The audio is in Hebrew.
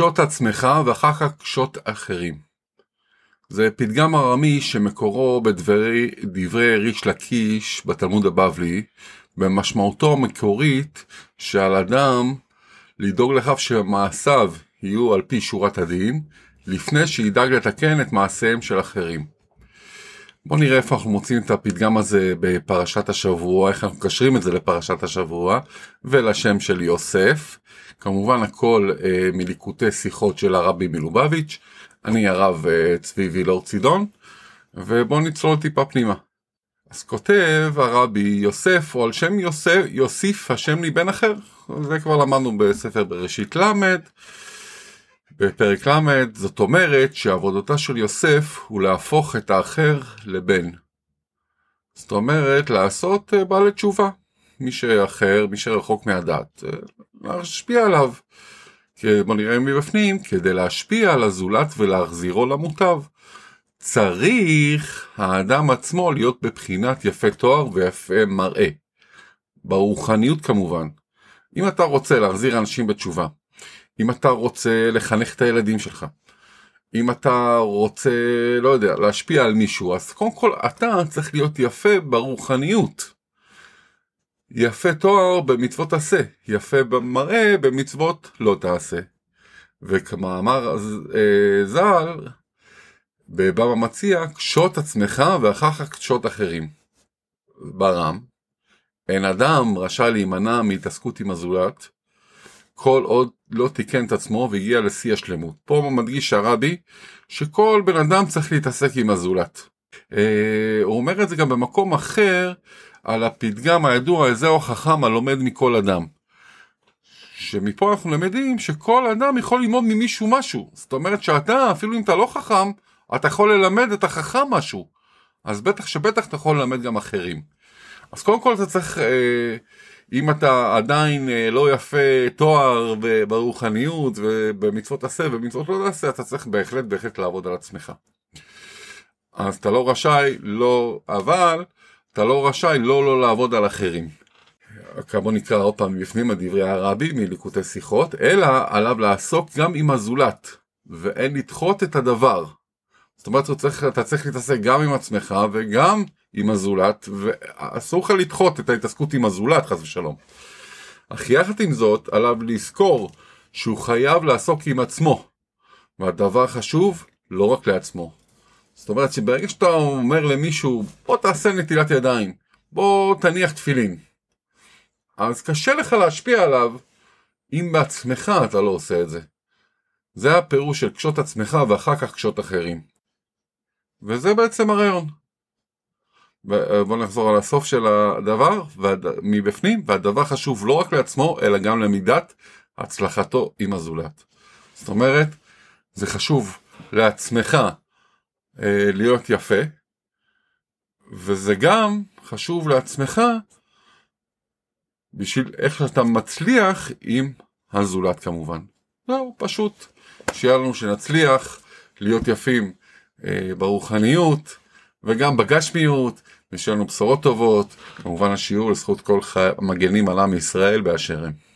קשוט עצמך ואחר כך קשוט אחרים. זה פתגם ארמי שמקורו בדברי דברי ריש לקיש בתלמוד הבבלי, במשמעותו המקורית שעל אדם לדאוג לכך שמעשיו יהיו על פי שורת הדין, לפני שידאג לתקן את מעשיהם של אחרים. בואו נראה איפה אנחנו מוצאים את הפתגם הזה בפרשת השבוע, איך אנחנו מקשרים את זה לפרשת השבוע ולשם של יוסף. כמובן הכל אה, מליקוטי שיחות של הרבי מלובביץ', אני הרב אה, צבי וילור צידון, ובואו נצלול טיפה פנימה. אז כותב הרבי יוסף, או על שם יוסף, יוסיף השם לי בן אחר, זה כבר למדנו בספר בראשית ל', בפרק ל', זאת אומרת שעבודתה של יוסף הוא להפוך את האחר לבן. זאת אומרת, לעשות אה, בעלי תשובה. מי שאחר, מי שרחוק מהדת, אה, להשפיע עליו. בוא נראה מבפנים, כדי להשפיע על הזולת ולהחזירו למוטב. צריך האדם עצמו להיות בבחינת יפה תואר ויפה מראה. ברוחניות כמובן. אם אתה רוצה להחזיר אנשים בתשובה, אם אתה רוצה לחנך את הילדים שלך, אם אתה רוצה, לא יודע, להשפיע על מישהו, אז קודם כל אתה צריך להיות יפה ברוחניות. יפה תואר במצוות עשה, יפה במראה במצוות לא תעשה. וכמאמר אה, ז"ל, בבבא מציע, קשוט עצמך ואחר כך קשוט אחרים. ברם, אין אדם רשאי להימנע מהתעסקות עם הזולת, כל עוד לא תיקן את עצמו והגיע לשיא השלמות. פה מדגיש הרבי שכל בן אדם צריך להתעסק עם הזולת. אה, הוא אומר את זה גם במקום אחר על הפתגם הידוע, זהו החכם הלומד מכל אדם. שמפה אנחנו למדים שכל אדם יכול ללמוד ממישהו משהו. זאת אומרת שאתה, אפילו אם אתה לא חכם, אתה יכול ללמד את החכם משהו. אז בטח שבטח אתה יכול ללמד גם אחרים. אז קודם כל אתה צריך... אה, אם אתה עדיין אה, לא יפה תואר ברוחניות ובמצוות עשה ובמצוות לא תעשה, אתה צריך בהחלט בהחלט לעבוד על עצמך. אז אתה לא רשאי, לא, אבל אתה לא רשאי לא לא לעבוד על אחרים. בוא נקרא עוד פעם בפנים הדברי הרבי מליקוטי שיחות, אלא עליו לעסוק גם עם הזולת, ואין לדחות את הדבר. זאת אומרת, אתה צריך, אתה צריך להתעסק גם עם עצמך וגם עם הזולת, ואסור לך לדחות את ההתעסקות עם הזולת, חס ושלום. אך יחד עם זאת, עליו לזכור שהוא חייב לעסוק עם עצמו. והדבר חשוב, לא רק לעצמו. זאת אומרת שברגע שאתה אומר למישהו, בוא תעשה נטילת ידיים, בוא תניח תפילין, אז קשה לך להשפיע עליו אם בעצמך אתה לא עושה את זה. זה הפירוש של קשות עצמך ואחר כך קשות אחרים. וזה בעצם הרעיון. בואו נחזור על הסוף של הדבר מבפנים, והדבר חשוב לא רק לעצמו, אלא גם למידת הצלחתו עם הזולת. זאת אומרת, זה חשוב לעצמך אה, להיות יפה, וזה גם חשוב לעצמך בשביל איך שאתה מצליח עם הזולת כמובן. זהו, פשוט שיהיה לנו שנצליח להיות יפים אה, ברוחניות וגם בגשמיות, ושיהיה לנו בשורות טובות, כמובן השיעור לזכות כל המגנים על עם ישראל באשר הם.